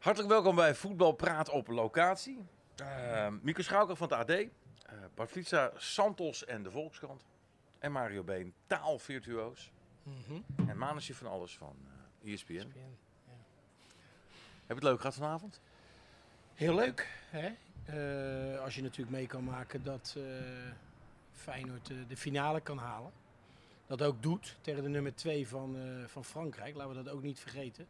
Hartelijk welkom bij Voetbal Praat op locatie. Uh, Mieke Schouker van het AD, uh, Bart Vlietsa, Santos en de Volkskrant. En Mario Been, taalvirtuoos. Mhm. En Manusje van alles van uh, ESPN. ESPN, ja. Heb je het leuk gehad vanavond? Heel leuk, hè? Eh, als je natuurlijk mee kan maken dat eh, Feyenoord eh, de finale kan halen. Dat ook doet tegen de nummer 2 van, eh, van Frankrijk. Laten we dat ook niet vergeten.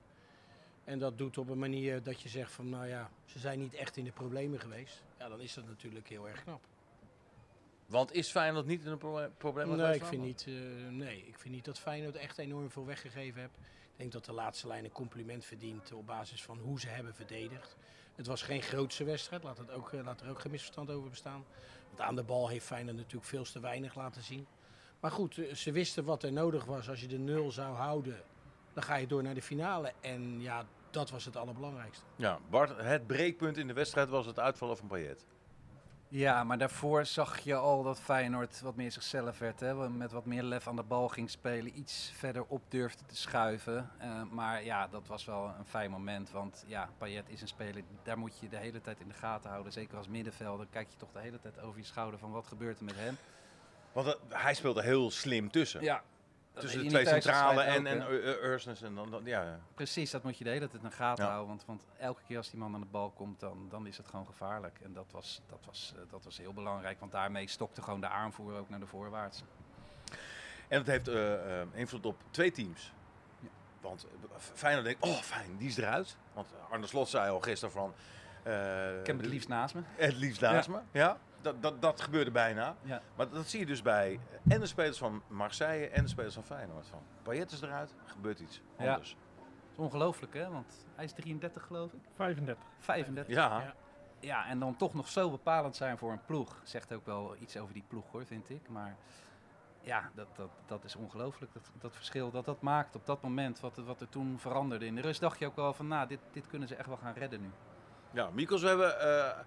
En dat doet op een manier dat je zegt van, nou ja, ze zijn niet echt in de problemen geweest. Ja, dan is dat natuurlijk heel erg knap. Want is Feyenoord niet in een proble- probleem Nee, geweest ik vind niet, eh, nee, ik vind niet dat Feyenoord echt enorm veel weggegeven heeft. Ik denk dat de laatste lijn een compliment verdient op basis van hoe ze hebben verdedigd. Het was geen grootste wedstrijd, laat, het ook, eh, laat er ook geen misverstand over bestaan. Want aan de bal heeft Feyenoord natuurlijk veel te weinig laten zien. Maar goed, eh, ze wisten wat er nodig was. Als je de nul zou houden, dan ga je door naar de finale. En ja, dat was het allerbelangrijkste. Ja, Bart, het breekpunt in de wedstrijd was het uitvallen van Payet. Ja, maar daarvoor zag je al dat Feyenoord wat meer zichzelf werd. Hè? Met wat meer lef aan de bal ging spelen. Iets verder op durfde te schuiven. Eh, maar ja, dat was wel een fijn moment. Want ja, Payet is een speler, daar moet je de hele tijd in de gaten houden. Zeker als middenvelder kijk je toch de hele tijd over je schouder van wat gebeurt er met hem. Want eh, hij speelde heel slim tussen. Ja, Tussen de twee centrale en, en uh, uh, Ursnes en dan, ja. Precies, dat moet je de hele tijd in de gaten Ja. houden. Want, want elke keer als die man aan de bal komt, dan, dan is het gewoon gevaarlijk. En dat was, dat, was, eh, dat was heel belangrijk. Want daarmee stokte gewoon de aanvoer ook naar de voorwaarts. En dat heeft eh, eh, invloed op twee teams. Ja. Want Feyenoord denkt, oh fijn, die is eruit. Want Arne Slot zei al gisteren van... eh, Ik heb het liefst naast me. Het liefst naast me. Ja, dat, dat, dat gebeurde bijna. Ja. Maar dat zie je dus bij eh, en de spelers van Marseille en de spelers van Feyenoord. Van Payet is eruit, gebeurt iets Ja. anders. Dat is ongelooflijk, hè? Want hij is 33, geloof ik. 35. 35. Ja, Ja. Ja, en dan toch nog zo bepalend zijn voor een ploeg. Zegt ook wel iets over die ploeg, hoor, vind ik. Maar ja, dat, dat, dat is ongelooflijk. Dat, dat verschil dat dat maakt op dat moment, wat, er- wat er toen veranderde. In de rust dacht je ook wel van, nou, dit, dit kunnen ze echt wel gaan redden nu. ja Mikos, we hebben eh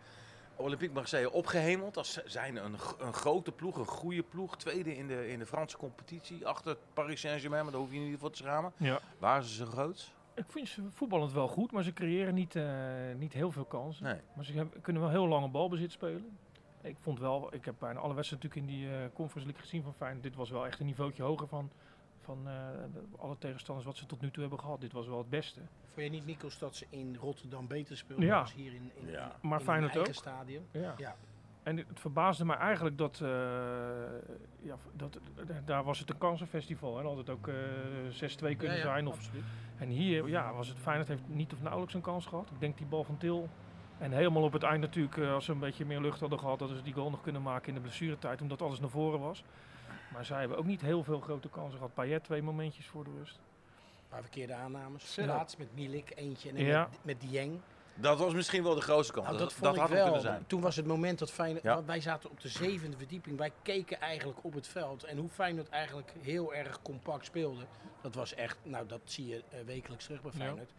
Olympique Marseille opgehemeld als zijn een, een grote ploeg, een goede ploeg. Tweede in de, in de Franse competitie, achter Paris Saint-Germain, maar daar hoef je niet voor te schamen. Ja. Waren ze zo groot? Ik vind ze voetballend wel goed, maar ze creëren niet, eh, niet heel veel kansen. Nee. Maar ze hebben- kunnen wel heel lange balbezit spelen. Ik vond wel, ik heb bijna alle wedstrijden natuurlijk in die eh, Conference League gezien van Feyenoord. Dit was wel echt een niveautje hoger van, van eh, alle tegenstanders wat ze tot nu toe hebben gehad. Dit was wel het beste. Vond je niet, Nikos, dat ze in Rotterdam beter speelden Ja. als hier in, in, Ja. in, Maar in hun eigen ook. stadion? Ja. Ja. En het verbaasde mij eigenlijk dat, eh, ja, dat daar was het een kansenfestival. En had het ook eh 6-2 kunnen Ja, ja, zijn. Of, absoluut. En hier ja, was het Feyenoord heeft niet of nauwelijks een kans gehad. Ik denk die bal van Til. En helemaal op het eind natuurlijk, als ze een beetje meer lucht hadden gehad, hadden ze die goal nog kunnen maken in de blessuretijd, omdat alles naar voren was. Maar zij hebben ook niet heel veel grote kansen gehad. Payet twee momentjes voor de rust. Een paar verkeerde aannames. Zo. Laatst met Milik, eentje en Ja. met, met Dieng. Dat was misschien wel de grootste kant. Nou, dat dat vond ik had het wel. kunnen zijn. Toen was het moment dat Feyenoord... Ja. Wij zaten op de zevende verdieping. Wij keken eigenlijk op het veld. En hoe Feyenoord eigenlijk heel erg compact speelde. Dat was echt... Nou, dat zie je eh, wekelijks terug bij Ja. Feyenoord.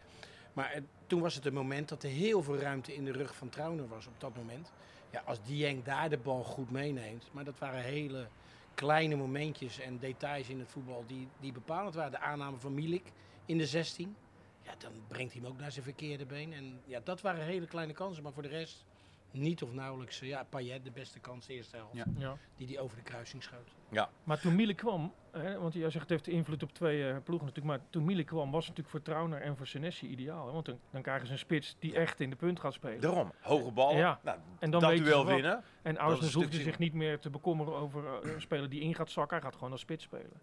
Maar eh, toen was het een moment dat er heel veel ruimte in de rug van Trauner was op dat moment. Ja, als Dieng daar de bal goed meeneemt. Maar dat waren hele kleine momentjes en details in het voetbal die, die bepalend waren. De aanname van Milik in de 16. Ja, dan brengt hij hem ook naar zijn verkeerde been. En ja, dat waren hele kleine kansen. Maar voor de rest niet of nauwelijks. eh, Ja, Payet de beste kans de eerste helft. Ja. Ja. Die die over de kruising schoot. Ja, Maar toen Miele kwam, hè, want jij zegt het heeft invloed op twee eh, ploegen natuurlijk. Maar toen Miele kwam was het natuurlijk voor Trauner en voor Senesi ideaal. Hè? Want dan, dan krijgen ze een spits die echt in de punt gaat spelen. daarom. Hoge ballen. Ja. Nou, En dan dat duel winnen. En een hoefde zich niet meer te bekommeren over eh, een speler die in gaat zakken. Hij gaat gewoon als spits spelen.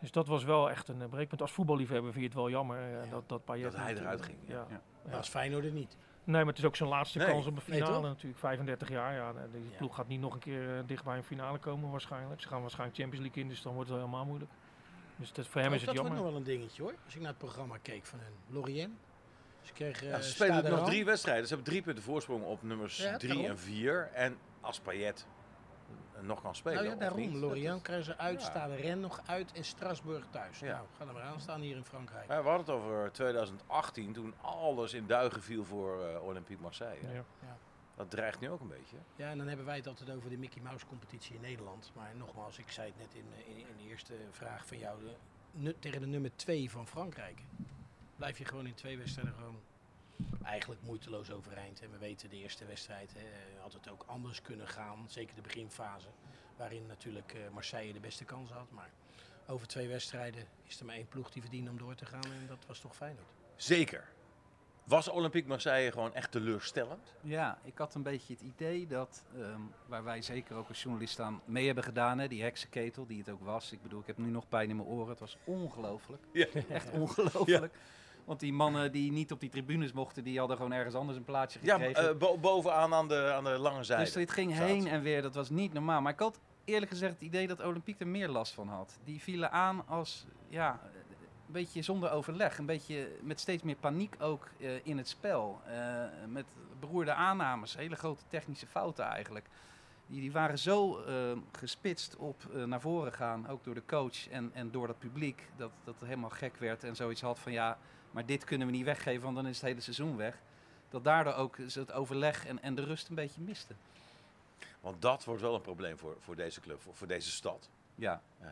Dus dat was wel echt een eh, breekpunt. Als voetballiefhebber vind je het wel jammer Ja. dat, dat Payet Dat hij eruit ging, Ja. ja. Ja. Maar als Feyenoord het niet. Nee, maar het is ook zijn laatste Nee. kans op een finale natuurlijk. 35 jaar, ja. Die Ja. ploeg gaat niet nog een keer eh, dicht bij een finale komen waarschijnlijk. Ze gaan waarschijnlijk Champions League in, dus dan wordt het helemaal moeilijk. Dus dat, voor hem Ook is het dat wordt jammer. nog wel een dingetje hoor. Als ik naar het programma keek van hun. Lorient. Ze kregen Ja, eh, ze spelen nog drie wedstrijden. Ze hebben drie punten voorsprong op nummers Ja, 3 daarom. en 4. En als Payet eh, nog kan spelen. Nou ja, daarom. Lorient krijgen ze uit, Ja. Stade Rennes nog uit en Strasbourg thuis. Ja. Nou, ga er maar aan staan hier in Frankrijk. Ja, we hadden het over 2018, toen alles in duigen viel voor eh, Olympique Marseille. Ja. Dat dreigt nu ook een beetje. Ja, en dan hebben wij het altijd over de Mickey Mouse competitie in Nederland. Maar nogmaals, ik zei het net in, in, in de eerste vraag van jou. De, tegen de nummer 2 van Frankrijk. Blijf je gewoon in twee wedstrijden gewoon eigenlijk moeiteloos overeind. En we weten de eerste wedstrijd hè, had het ook anders kunnen gaan. Zeker de beginfase, waarin natuurlijk eh, Marseille de beste kans had. Maar over twee wedstrijden is er maar één ploeg die verdiende om door te gaan. En dat was toch Feyenoord. Zeker. Was Olympique Marseille gewoon echt teleurstellend? Ja, ik had een beetje het idee dat, ehm, waar wij zeker ook als journalist aan mee hebben gedaan, hè, die heksenketel, die het ook was. Ik bedoel, ik heb nu nog pijn in mijn oren. Het was ongelooflijk. Ja. Echt ongelooflijk. Want die mannen die niet op die tribunes mochten, die hadden gewoon ergens anders een plaatsje Ja, gekregen. eh, bo- bovenaan aan de, aan de lange zijde. Dus dit ging heen en weer, dat was niet normaal. Maar ik had eerlijk gezegd het idee dat Olympique er meer last van had. Die vielen aan als, ja, een beetje zonder overleg. Een beetje met steeds meer paniek ook eh, in het spel. Eh, met beroerde aannames, hele grote technische fouten eigenlijk. Die, die waren zo eh, gespitst op eh, naar voren gaan, ook door de coach en, en door dat publiek, dat, dat helemaal gek werd en zoiets had van ja, maar dit kunnen we niet weggeven, want dan is het hele seizoen weg. Dat daardoor ook het overleg en, en de rust een beetje miste. Want dat wordt wel een probleem voor, voor deze club, voor, voor deze stad. Ja, Eh,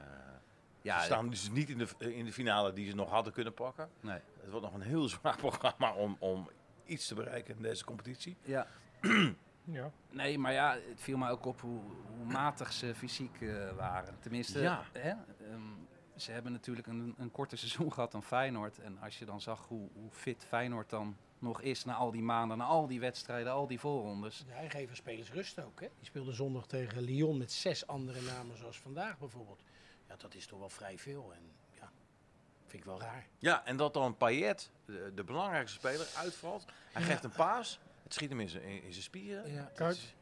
ja ze staan dus niet in de, in de finale die ze nog hadden kunnen pakken. nee. Het wordt nog een heel zwaar programma om, om iets te bereiken in deze competitie. Ja. Ja. Nee, maar ja, het viel mij ook op hoe, hoe matig ze fysiek eh, waren. Tenminste, Ja. hè, ehm, ze hebben natuurlijk een, een korter seizoen gehad dan Feyenoord. En als je dan zag hoe, hoe fit Feyenoord dan nog is na al die maanden, na al die wedstrijden, al die voorrondes. Ja, hij geven spelers rust ook. Hè? Die speelde zondag tegen Lyon met zes andere namen zoals vandaag bijvoorbeeld. Ja, dat is toch wel vrij veel. En ja, vind ik wel raar. Ja, en dat dan Payet, de, de belangrijkste speler, uitvalt. Hij geeft een paas. Het schiet hem in zijn, in, in zijn spieren. Ja, Kuit.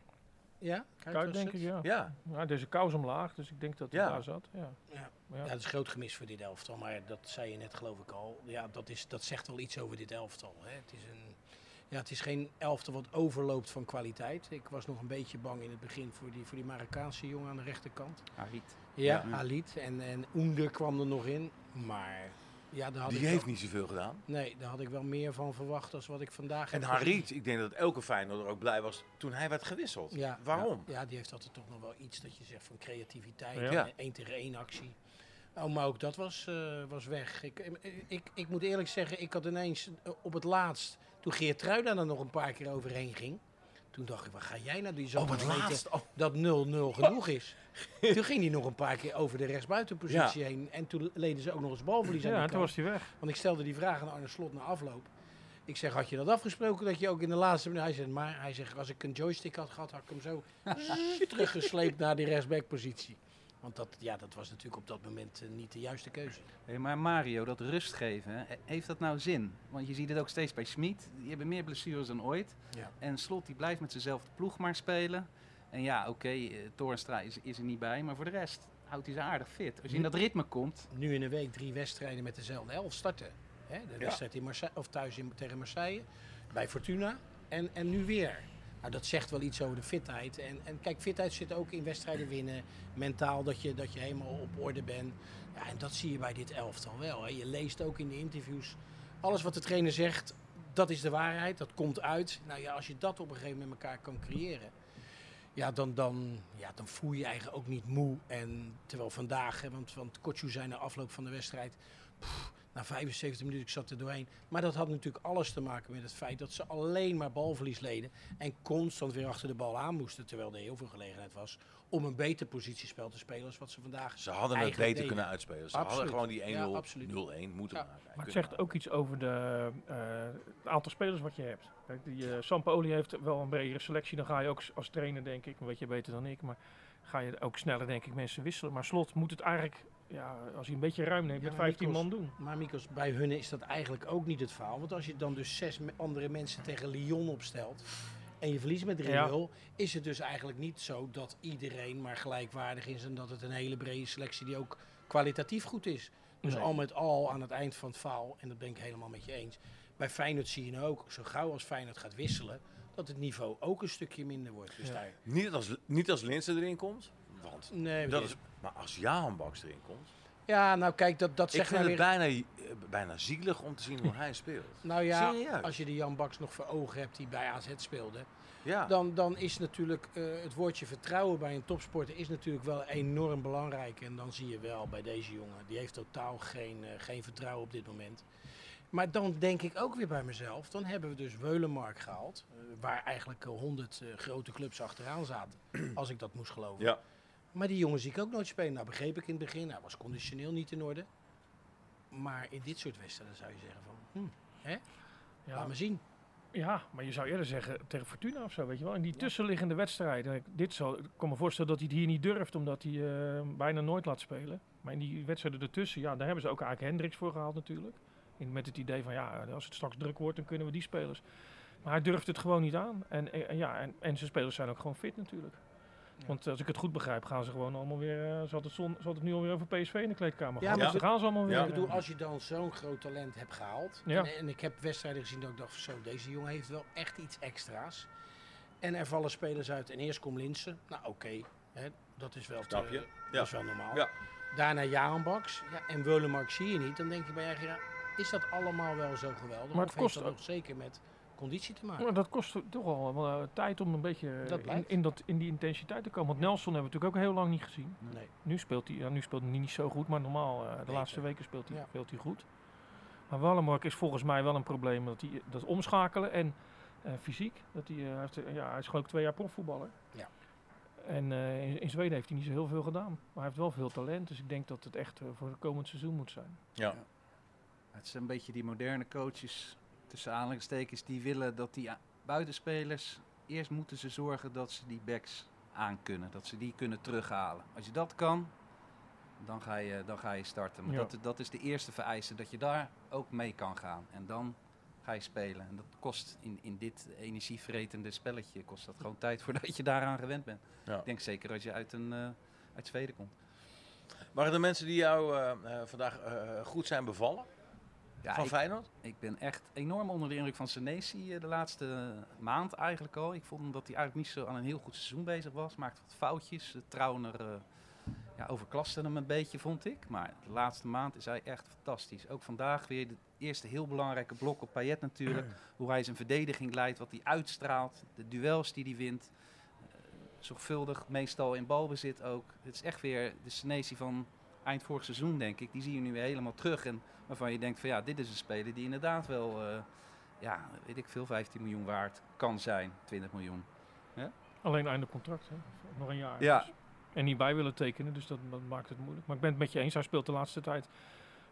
Ja? Kuit denk het? ik, ja. Ja, ja. Deze kous omlaag, dus ik denk dat hij Ja. daar zat. Ja. Ja. Ja, ja. dat is een groot gemis voor dit elftal. Maar dat zei je net geloof ik al. Ja, dat, is, dat zegt wel iets over dit elftal. Hè? Het, is een, ja, het is geen elftal wat overloopt van kwaliteit. Ik was nog een beetje bang in het begin voor die, voor die Marokkaanse jongen aan de rechterkant. Harit. Ja, Ja. Halit. En, en Oender kwam er nog in. Maar ja, daar had die ik heeft wel, niet zoveel gedaan. Nee, daar had ik wel meer van verwacht dan wat ik vandaag En heb gezien. Harit, ik denk dat elke Feyenoorder ook blij was toen hij werd gewisseld. Ja. Waarom? Ja, die heeft altijd toch nog wel iets dat je zegt van creativiteit. Ja. en een één tegen één actie. Oh, maar ook dat was, eh, was weg. Ik, ik, ik, ik moet eerlijk zeggen, ik had ineens eh, op het laatst, toen Geert Truida er nog een paar keer overheen ging. Toen dacht ik, wat ga jij nou? Die Op het laatst. Oh. dat 0-0 genoeg is. toen ging hij nog een paar keer over de rechtsbuitenpositie heen. En toen leden ze ook nog eens balverlies aan Ja, toen kant. was hij weg. Want ik stelde die vraag aan Arne Slot na afloop. Ik zeg, had je dat afgesproken dat je ook in de laatste minuut... Hij zegt, maar hij zegt, als ik een joystick had gehad, had ik hem zo teruggesleept naar die rechtsbackpositie. Want dat, ja, dat was natuurlijk op dat moment eh, niet de juiste keuze. Hey, maar Mario, dat rust geven, heeft dat nou zin? Want je ziet het ook steeds bij Schmid. Die hebben meer blessures dan ooit. Ja. En Slot die blijft met zijnzelfde ploeg maar spelen. En ja, oké, eh, Toornstra is, is er niet bij. Maar voor de rest houdt hij ze aardig fit. Als je in dat ritme komt, Nu in een week drie wedstrijden met dezelfde elf starten. Hè? De wedstrijd in Marseille, of thuis in, tegen Marseille, bij Fortuna en, en nu weer. Nou, dat zegt wel iets over de fitheid. En, en kijk, fitheid zit ook in wedstrijden winnen. Mentaal, dat je, dat je helemaal op orde bent. Ja, en dat zie je bij dit elftal wel. Hè. Je leest ook in de interviews. Alles wat de trainer zegt, dat is de waarheid. Dat komt uit. Nou ja, als je dat op een gegeven moment met elkaar kan creëren. Ja, dan, dan, ja, dan voel je je eigenlijk ook niet moe. En terwijl vandaag, hè, want, want Kotsu zei na afloop van de wedstrijd... na 75 minuten, ik zat er doorheen. Maar dat had natuurlijk alles te maken met het feit dat ze alleen maar balverlies leden. En constant weer achter de bal aan moesten. Terwijl er heel veel gelegenheid was om een beter positiespel te spelen als wat ze vandaag Ze hadden het beter deden. kunnen uitspelen. Ze Absoluut. hadden gewoon die 1-0, Ja, absoluut. 0-1 moeten Ja. maken. Maar het zegt ook iets over de, eh, het aantal spelers wat je hebt. Kijk, die, eh Sampaoli heeft wel een bredere selectie. Dan ga je ook als trainer, denk ik, weet je beter dan ik, maar ga je ook sneller, denk ik, mensen wisselen. Maar Slot moet het eigenlijk, ja, als hij een beetje ruim neemt, Ja, met 15 Mikos. man doen. Maar Mikos, bij hun is dat eigenlijk ook niet het verhaal. Want als je dan dus zes andere mensen tegen Lyon opstelt en je verliest met 3-0, Ja. is het dus eigenlijk niet zo dat iedereen maar gelijkwaardig is en dat het een hele brede selectie die ook kwalitatief goed is. Dus Nee. al met al aan het eind van het verhaal, en dat ben ik helemaal met je eens. Bij Feyenoord zie je nou ook, zo gauw als Feyenoord gaat wisselen, dat het niveau ook een stukje minder wordt. Dus Ja. daar, Niet als, niet als Linsen erin komt. Want nee, dat is, maar als Baks erin komt. Ja, nou kijk, dat, dat Ik zegt vind nou het weer... bijna, eh, bijna zielig om te zien hoe hij speelt. Nou ja, Serieus? als je de Jan Baks nog voor ogen hebt die bij AZ speelde, Ja. dan, dan is natuurlijk eh, het woordje vertrouwen bij een topsporter is natuurlijk wel enorm belangrijk. En dan zie je wel bij deze jongen, die heeft totaal geen, eh, geen vertrouwen op dit moment. Maar dan denk ik ook weer bij mezelf, dan hebben we dus Weulenmark gehaald, eh, waar eigenlijk honderd grote clubs achteraan zaten, als ik dat moest geloven. Ja. Maar die jongen zie ik ook nooit spelen. Nou begreep ik in het begin, hij was conditioneel niet in orde. Maar in dit soort wedstrijden zou je zeggen van, hm, hè? Ja, laat me zien. Ja, maar je zou eerder zeggen tegen Fortuna of zo, weet je wel. In die tussenliggende wedstrijden. ik- Dit zal, ik kan me voorstellen dat hij het hier niet durft, omdat hij eh, bijna nooit laat spelen. Maar in die wedstrijden ertussen, ja, daar hebben ze ook eigenlijk Hendricks voor gehaald natuurlijk. In, met het idee van, ja, als het straks druk wordt, dan kunnen we die spelers. Maar hij durft het gewoon niet aan. En, en, ja, en, en zijn spelers zijn ook gewoon fit natuurlijk. Want als ik het goed begrijp, gaan ze gewoon allemaal weer... eh zal, het zon, het nu alweer over PSV in de kleedkamer Ja, gaan? maar Dus ze- dan gaan ze allemaal weer... Ja. Ik bedoel, eh, als je dan zo'n groot talent hebt gehaald. Ja. En, en ik heb wedstrijden gezien dat ik dacht, zo, deze jongen heeft wel echt iets extra's. En er vallen spelers uit. En eerst komt Linsen. Nou, oké. hè, dat is wel, te- dat is wel normaal. Ja. Daarna Jaan Baks. Ja, en Weulenmark zie je niet. Dan denk je bij je is dat allemaal wel zo geweldig? Maar het of kost ook- nog zeker met conditie te maken? Maar dat kost toch al wel, eh, tijd om een beetje eh, Dat in, dat, in die intensiteit te komen. Want Nelson hebben we natuurlijk ook heel lang niet gezien. Nee. Nu speelt hij, ja, nu speelt hij niet zo goed, maar normaal eh, de Beter. laatste weken speelt hij, Ja. speelt hij goed. Maar Wallenmark is volgens mij wel een probleem dat hij dat omschakelen en eh, fysiek. Dat hij, eh, heeft, ja, hij is geloof ik twee jaar profvoetballer. Ja. En eh, in, in Zweden heeft hij niet zo heel veel gedaan. Maar hij heeft wel veel talent, dus ik denk dat het echt voor het komend seizoen moet zijn. Ja. Het is een beetje die moderne coaches, tussen aanhalingstekens, die willen dat die buitenspelers, eerst moeten ze zorgen dat ze die backs aan kunnen. Dat ze die kunnen terughalen. Als je dat kan, dan ga je, dan ga je starten. Maar Ja. dat, dat is de eerste vereiste, dat je daar ook mee kan gaan. En dan ga je spelen. En dat kost in, in dit energievretende spelletje, kost dat gewoon tijd voordat je daaraan gewend bent. Ja. Ik denk zeker als je uit, een, eh, uit Zweden komt. Waren er mensen die jou eh, eh, vandaag goed zijn bevallen Ja, van ik- Feyenoord? Ik ben echt enorm onder de indruk van Senesi eh, de laatste maand eigenlijk al. Ik vond dat hij eigenlijk niet zo aan een heel goed seizoen bezig was. Maakte wat foutjes. De Trauner eh, ja, overklaste hem een beetje, vond ik. Maar de laatste maand is hij echt fantastisch. Ook vandaag weer de eerste heel belangrijke blok op Payet natuurlijk. Hoe hij zijn verdediging leidt, wat hij uitstraalt. De duels die hij wint. Eh, zorgvuldig, meestal in balbezit ook. Het is echt weer de Senesi van eind vorig seizoen, denk ik. Die zie je nu weer helemaal terug. En waarvan je denkt van ja, dit is een speler die inderdaad wel, eh, ja, weet ik veel, 15 miljoen waard kan zijn. 20 miljoen. Alleen einde contract, hè? nog een jaar. Ja. Dus- en niet bij willen tekenen, dus dat, dat maakt het moeilijk. Maar ik ben het met je eens, hij speelt de laatste tijd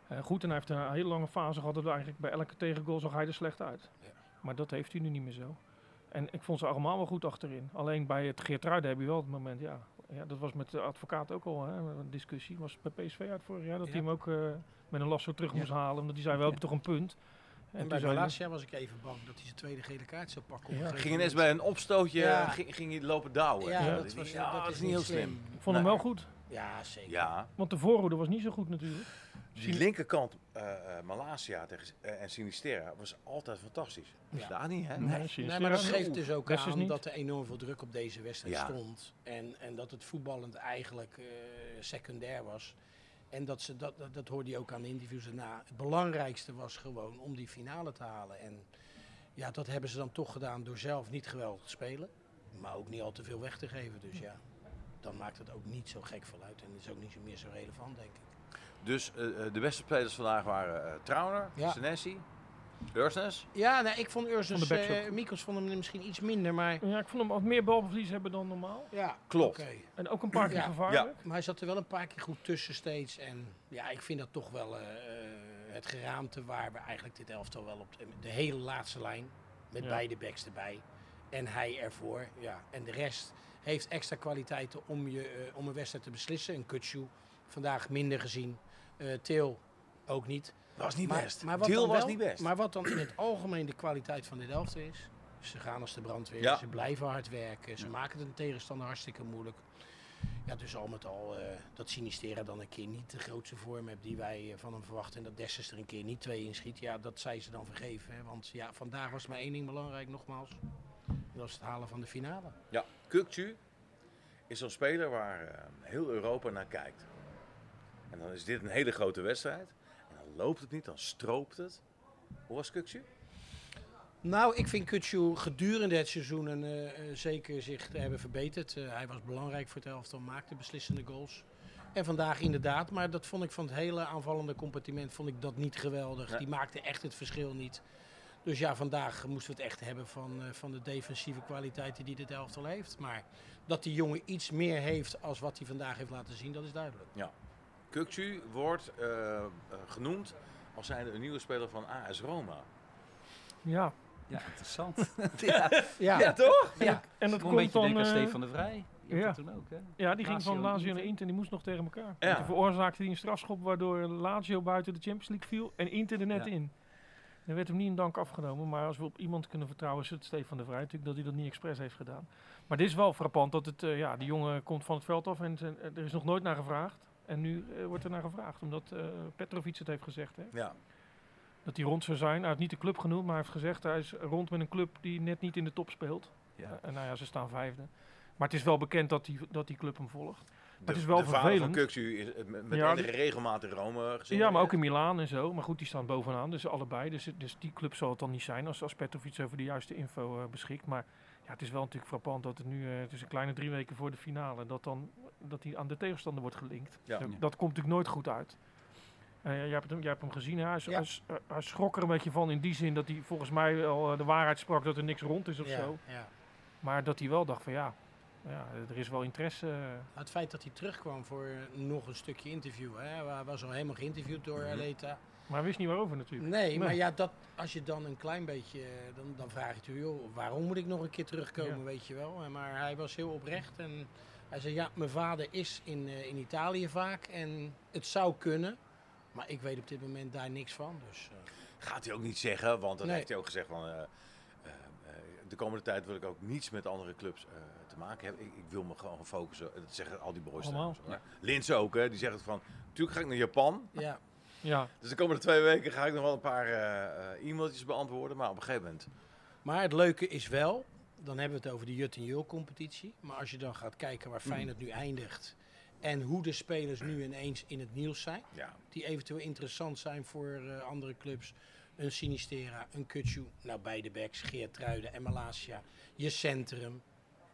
eh, goed. En hij heeft een hele lange fase gehad dat we eigenlijk bij elke tegengoal zag hij er slecht uit. Ja. Maar dat heeft hij nu niet meer zo. En ik vond ze allemaal wel goed achterin. Alleen bij het Geertruiden heb je wel het moment, ja. Ja dat was met de advocaat ook al hè, een discussie. Was het bij PSV uit vorig jaar dat Ja. hij hem ook eh, met een lasso terug Ja. moest halen. Omdat hij zei, we hebben toch een punt. En, toen bij hij- Malasia was ik even bang dat hij zijn tweede gele kaart zou pakken. Ja. Ging ineens bij een opstootje Ja. ging, ging je lopen douwen. Ja, Ja. dat, was, Ja, dat, dat is niet heel slim. Ik vond hem wel goed. Ja, zeker. Ja, Want de voorhoede was niet zo goed natuurlijk. Die linkerkant eh eh Malasia tegen, eh, en Sinistera was altijd fantastisch. Ja. Daar niet, hè? Nee. Maar dat geeft dus ook aan niet. dat er enorm veel druk op deze wedstrijd Ja. stond. En, en dat het voetballend eigenlijk eh, secundair was. En dat, ze, dat, dat, dat hoorde je ook aan de interviews daarna. Het belangrijkste was gewoon om die finale te halen. En ja, dat hebben ze dan toch gedaan door zelf niet geweldig te spelen. Maar ook niet al te veel weg te geven. Dus ja, dan maakt het ook niet zo gek veel uit. En is ook niet zo meer zo relevant, denk ik. Dus eh, eh, de beste spelers vandaag waren eh Trauner, Ja. Senesi, Ursnes. Ja, nou, ik vond Van eh ook. Mikos vond hem misschien iets minder. Maar Ja, ik vond hem wat meer balverlies hebben dan normaal. ja, Klopt. oké. En ook een paar keer Ja. gevaarlijk. Maar hij zat er wel een paar keer goed tussen steeds. En ja, ik vind dat toch wel het geraamte waar we eigenlijk dit elftal wel op de, de hele laatste lijn. Met Ja. beide backs erbij. En hij ervoor. Ja. En de rest heeft extra kwaliteiten om, je, om een wedstrijd te beslissen. Een Kutsu vandaag minder gezien. Eh Til ook niet. Was niet maar, best. Maar wat was wel- niet best. Maar wat dan in het algemeen de kwaliteit van dit elftal is. Ze gaan als de brandweer, Ja. ze blijven hard werken, ze maken het een tegenstander hartstikke moeilijk. Ja, dus al met al eh, dat Sinistera dan een keer niet de grootste vorm hebt die wij eh, van hem verwachten. En dat Dessers er een keer niet twee inschiet. Ja, dat zij ze dan vergeven. Hè? Want ja, vandaag was maar één ding belangrijk, nogmaals. Dat is het halen van de finale. Ja, Kukcu is zo'n speler waar heel Europa naar kijkt. En dan is dit een hele grote wedstrijd. En dan loopt het niet, dan stroopt het. Hoe was Kukcu? Nou, ik vind Kutsu gedurende het seizoen en, eh, eh, zeker zich te hebben verbeterd. Eh, hij was belangrijk voor het elftal, maakte beslissende goals. En vandaag inderdaad, maar dat vond ik van het hele aanvallende compartiment vond ik dat niet geweldig. Die maakte echt het verschil niet. Dus ja, vandaag moesten we het echt hebben van, van de defensieve kwaliteiten die dit elftal heeft. Maar dat die jongen iets meer heeft als wat hij vandaag heeft laten zien, dat is duidelijk. Kukcu wordt eh, eh, genoemd als zijnde een nieuwe speler van AS Roma. Ja, Ja, interessant. ja, Ja, toch? ja. en dat Gewoon een komt beetje dan... denken aan eh, Stefan de Vrij. Die ja. toen ook, hè? Ja, die ging van Lazio naar Inter. En die moest nog tegen elkaar. Ja. Toen veroorzaakte hij een strafschop waardoor Lazio buiten de Champions League viel en Inter er net Ja. in. Er werd hem niet in dank afgenomen, maar als we op iemand kunnen vertrouwen is het Stefan de Vrij. Natuurlijk dat hij dat niet expres heeft gedaan. Maar dit is wel frappant dat het, eh, ja, die jongen komt van het veld af en er is nog nooit naar gevraagd. En nu eh, wordt er naar gevraagd, omdat eh Petrovic het heeft gezegd. Hè? Ja. Dat hij rond zou zijn. Hij heeft niet de club genoemd, maar hij heeft gezegd hij is rond met een club die net niet in de top speelt. Ja. En nou ja, ze staan vijfde. Maar het is wel bekend dat die, dat die club hem volgt. De, het is wel de vader van vervelend. Kukcu is eh, met, Ja, enige regelmaat in Rome gezien. Ja, maar ook in Milaan en zo. Maar goed, die staan bovenaan, dus allebei. Dus, dus die club zal het dan niet zijn als, als Petrovic over de juiste info eh, beschikt. Maar ja, het is wel natuurlijk frappant dat het nu, eh, het is een kleine drie weken voor de finale, dat dan dat hij aan de tegenstander wordt gelinkt. Ja. Dat, dat komt natuurlijk nooit goed uit. Eh, jij, hebt hem, jij hebt hem gezien, hè? Hij, is- Ja. hij, is- eh, hij schrok er een beetje van in die zin dat hij volgens mij al eh, de waarheid sprak dat er niks rond is of ja, zo. ja. Maar dat hij wel dacht van ja, ja er is wel interesse. Het feit dat hij terugkwam voor nog een stukje interview. Hè. Hij was al helemaal geïnterviewd door Mhm. Aleta. Maar hij wist niet waarover natuurlijk. Nee, maar ja, dat, als je dan een klein beetje, eh, dan, dan vraag je je, joh, waarom moet ik nog een keer terugkomen, Ja. weet je wel. Eh, Maar hij was heel oprecht en hij zei, ja, mijn vader is in, eh, in Italië vaak en het zou kunnen, maar ik weet op dit moment daar niks van. Dus, eh, Gaat hij ook niet zeggen, want dat Nee. heeft hij ook gezegd van... eh, eh, eh, de komende tijd wil ik ook niets met andere clubs eh, te maken hebben. Ik, ik wil me gewoon focussen. Dat zeggen al die boys Allemaal. hoor. Linz ook, hè. Die zegt van... Natuurlijk ga ik naar Japan. ja, Ja, Dus de komende twee weken ga ik nog wel een paar eh, eh, e-mailtjes beantwoorden. Maar op een gegeven moment... maar het leuke is wel, dan hebben we het over de Jut en Jul competitie. Maar als je dan gaat kijken waar Feyenoord nu eindigt en hoe de spelers nu ineens in het nieuws zijn. Ja, die eventueel interessant zijn voor eh, andere clubs. Een Sinistera, een Kutsu, nou beide backs, Geertruiden en Malasia. Je centrum.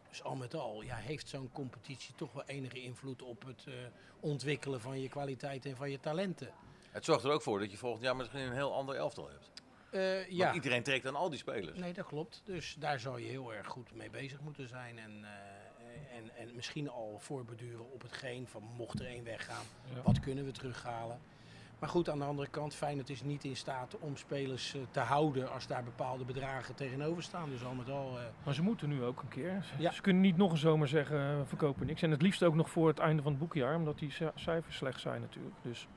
Dus al met al ja, heeft zo'n competitie toch wel enige invloed op het eh, ontwikkelen van je kwaliteit en van je talenten. Het zorgt er ook voor dat je volgend jaar misschien een heel ander elftal hebt. Eh, Ja. ja, iedereen trekt aan al die spelers. nee, dat klopt. Dus daar zou je heel erg goed mee bezig moeten zijn. En, eh, en, en misschien al voorbeduren op hetgeen van mocht er één weggaan, ja. Wat kunnen we terughalen? Maar goed, aan de andere kant, Feyenoord is niet in staat om spelers eh, te houden als daar bepaalde bedragen tegenover staan. Dus al met al, eh, Maar ze moeten nu ook een keer. Ze, Ja. ze kunnen niet nog een zomer zeggen, we verkopen niks. En het liefst ook nog voor het einde van het boekjaar, omdat die ci- cijfers slecht zijn natuurlijk. Dus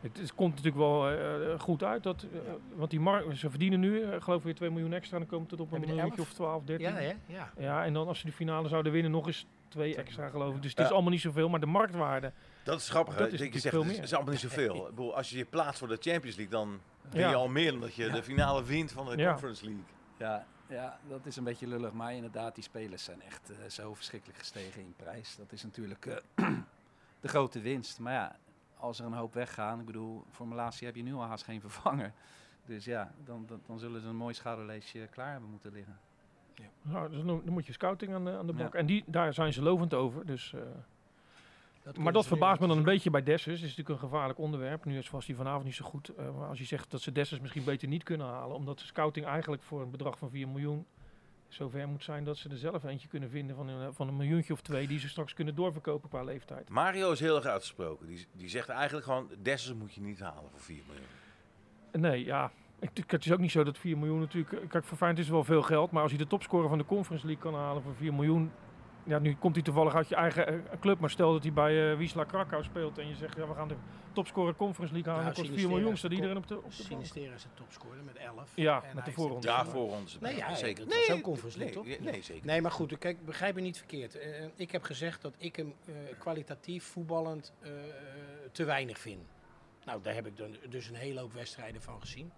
het, het komt natuurlijk wel eh, eh, goed uit. Dat, eh, Want die markt, ze verdienen nu, geloof ik, weer 2 miljoen extra. Dan komt het op een miljoentje elf? of 12, 13. ja, hè? ja. Ja, en dan als ze de finale zouden winnen, nog eens twee extra geloof ik. Dus het is allemaal niet zoveel, maar de marktwaarde. Dat is grappig. Dat hè? is Dat je zegt, veel het is, meer. is allemaal niet zoveel. Ik bedoel, als je je plaatst voor de Champions League, dan win Ja. je al meer dan dat je Ja. de finale wint van de Ja. Conference League. Ja, ja, dat is een beetje lullig. Maar inderdaad, die spelers zijn echt zo verschrikkelijk gestegen in prijs. Dat is natuurlijk de grote winst. Maar ja, als er een hoop weggaan, ik bedoel, voor Malasia heb je nu al haast geen vervanger. Dus ja, dan, dan, dan zullen ze een mooi schouderleesje klaar hebben moeten liggen. Nou, dus dan, dan moet je scouting aan de, aan de Ja. bak. En die, daar zijn ze lovend over. Dus, eh, maar dat ze weer verbaast me dan een beetje bij Dessers. Het is natuurlijk een gevaarlijk onderwerp. Nu is- was hij vanavond niet zo goed. eh, maar als je zegt dat ze Dessers misschien beter niet kunnen halen. Omdat de scouting eigenlijk voor een bedrag van 4 miljoen zover moet zijn dat ze er zelf eentje kunnen vinden van een, van een miljoentje of twee. Die ze straks kunnen doorverkopen qua leeftijd. Mario is heel erg uitgesproken. Die, die zegt eigenlijk gewoon, Dessers moet je niet halen voor 4 miljoen. Nee, ja. Ik, ik- het is ook niet zo dat 4 miljoen natuurlijk... Kijk, voor Feyenoord is het wel veel geld. Maar als je de topscorer van de Conference League kan halen voor 4 miljoen... Ja, nu komt hij toevallig uit je eigen eh, club. Maar stel dat hij bij eh Wisla Krakau speelt en je zegt... Ja, we gaan de topscorer Conference League halen. Dat kost 4 Sinistera miljoen. Staat de iedereen op de, op de bank. Sinistera is de topscorer met 11. Ja, En met de voorronde. Ja, maar- voor ons. Nee, ja, zeker. dat was ook Conference nee, League, toch? nee, nee, zeker. Nee, maar goed, kijk, begrijp me niet verkeerd. Eh, ik heb gezegd dat ik hem eh, kwalitatief voetballend eh, te weinig vind. Nou, daar heb ik dan dus een hele hoop wedstrijden van gezien.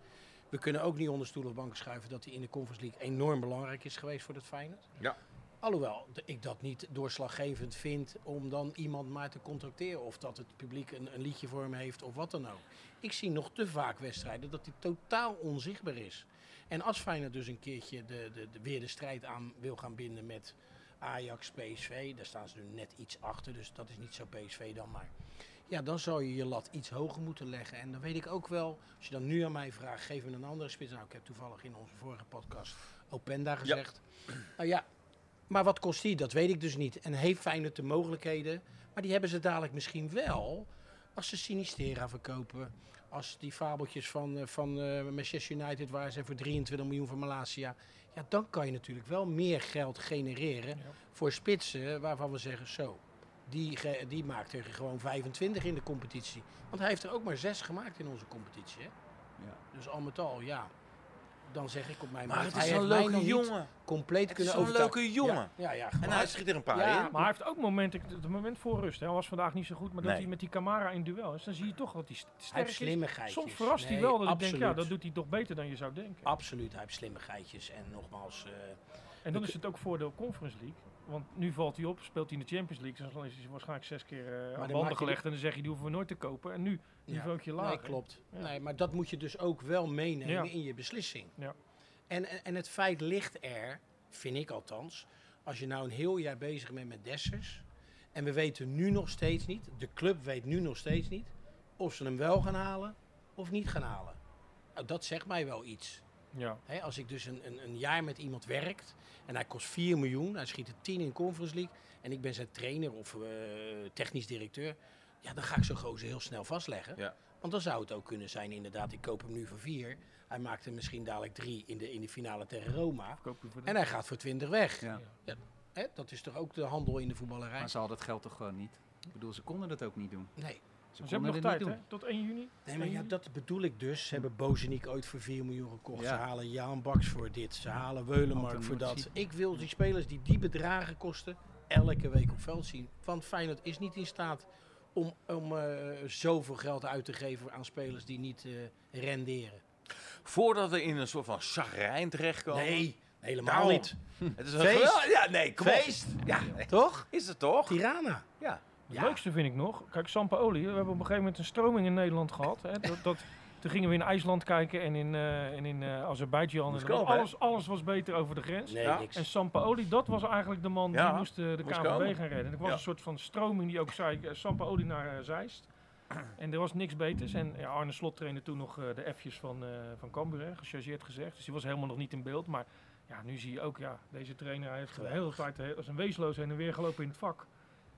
We kunnen ook niet onder stoel of banken schuiven dat hij in de Conference League enorm belangrijk is geweest voor het Feyenoord. Ja. Alhoewel ik dat niet doorslaggevend vind om dan iemand maar te contracteren. Of dat het publiek een, een liedje voor hem heeft of wat dan ook. Ik zie nog te vaak wedstrijden dat hij totaal onzichtbaar is. En als Feyenoord dus een keertje de, de, de, weer de strijd aan wil gaan binden met Ajax, PSV. Daar staan ze nu net iets achter, dus dat is niet zo PSV dan maar. Ja, dan zou je je lat iets hoger moeten leggen. En dan weet ik ook wel, als je dan nu aan mij vraagt, geef me een andere spits. Nou, ik heb toevallig in onze vorige podcast Openda gezegd. Nou ja, maar wat kost die? Dat weet ik dus niet. En heeft Feyenoord de mogelijkheden? Maar die hebben ze dadelijk misschien wel als ze Sinistera verkopen. Als die fabeltjes van, eh, van eh, Manchester United waar ze voor 23 miljoen van Malasia. Ja, dan kan je natuurlijk wel meer geld genereren Ja. voor spitsen waarvan we zeggen zo. Die, die maakt er gewoon 25 in de competitie. Want hij heeft er ook maar 6 gemaakt in onze competitie. Hè? Ja. Dus al met al, ja. Dan zeg ik op mijn Maar het is hij een leuke jongen. compleet Het kunnen overtuigen. leuke jongen. Ja, ja, ja En gewoon. hij schiet er een paar Ja, in. Maar hij heeft ook momenten, het moment voor rust. Hè. Hij was vandaag niet zo goed, maar dat hij met die Camara in duel is, dan zie je toch dat hij st- hij sterk heeft is. slimmigheidjes. Soms verrast hij wel dat ik denk, ja, dat doet hij toch beter dan je zou denken. Absoluut, hij heeft slimmigheidjes. En nogmaals, eh, En dan is het ook voordeel Conference League. Want nu valt hij op, speelt hij in de Champions League. Dus dan is hij waarschijnlijk zes keer eh aan banden je gelegd. En dan zeg je, die hoeven we nooit te kopen. En nu, ja. niveautje lager. Nee, klopt. Ja. Nee, maar dat moet je dus ook wel meenemen Ja. in je beslissing. Ja. En, en, en het feit ligt er, vind ik althans, als je nou een heel jaar bezig bent met Dessers. En we weten nu nog steeds niet, de club weet nu nog steeds niet, of ze hem wel gaan halen of niet gaan halen. Nou, dat zegt mij wel iets. Ja. Als ik dus een, een, een jaar met iemand werkt en hij kost 4 miljoen, hij schiet er 10 in Conference League en ik ben zijn trainer of eh, technisch directeur, ja, dan ga ik zo'n gozer heel snel vastleggen. Ja. Want dan zou het ook kunnen zijn, inderdaad, ik koop hem nu voor 4. Hij maakt er misschien dadelijk 3 in de, in de finale tegen Roma. En hij gaat voor 20 weg. Ja. Hè, dat is toch ook de handel in de voetballerij? Maar ze hadden het geld toch gewoon niet? Ik bedoel, ze konden dat ook niet doen. Nee. Ze, hebben nog tijd, hè? Tot 1 juni. Nee, maar 1 ja, dat bedoel ik dus. Ze hebben Bozeniek ooit voor 4 miljoen gekocht. Ja. Ze halen Jaan Baks voor dit. Ze halen Weulenmark voor dat. Ik wil die spelers die die bedragen kosten, elke week op veld zien. Want Feyenoord is niet in staat om, om eh, zoveel geld uit te geven aan spelers die niet eh, renderen. Voordat we in een soort van chagrijn terechtkomen. Nee, helemaal Daarom. niet. Het is een Feest. Ja, nee, kom op. Feest. Ja, Toch? is het toch? Tirana. Ja. Het Ja. leukste vind ik nog, kijk, Sampaoli, we hebben op een gegeven moment een stroming in Nederland gehad. Hè, dat, dat, toen gingen we in IJsland kijken en in, eh en in eh Azerbeidzjan. En alles, alles was beter over de grens. Nee, Ja. niks. En Sampaoli, dat was eigenlijk de man Ja, die moest eh, de moest KVB komen. gaan redden. En er was Ja. een soort van stroming die ook zei, Sampaoli naar Zeist. En er was niks beters. En ja, Arne Slot trainde toen nog eh, de F'jes van, eh van Cambuur, gechargeerd gezegd. Dus die was helemaal nog niet in beeld. Maar ja, nu zie je ook, ja, deze trainer hij heeft de hele tijd als een weesloos heen en weer gelopen in het vak.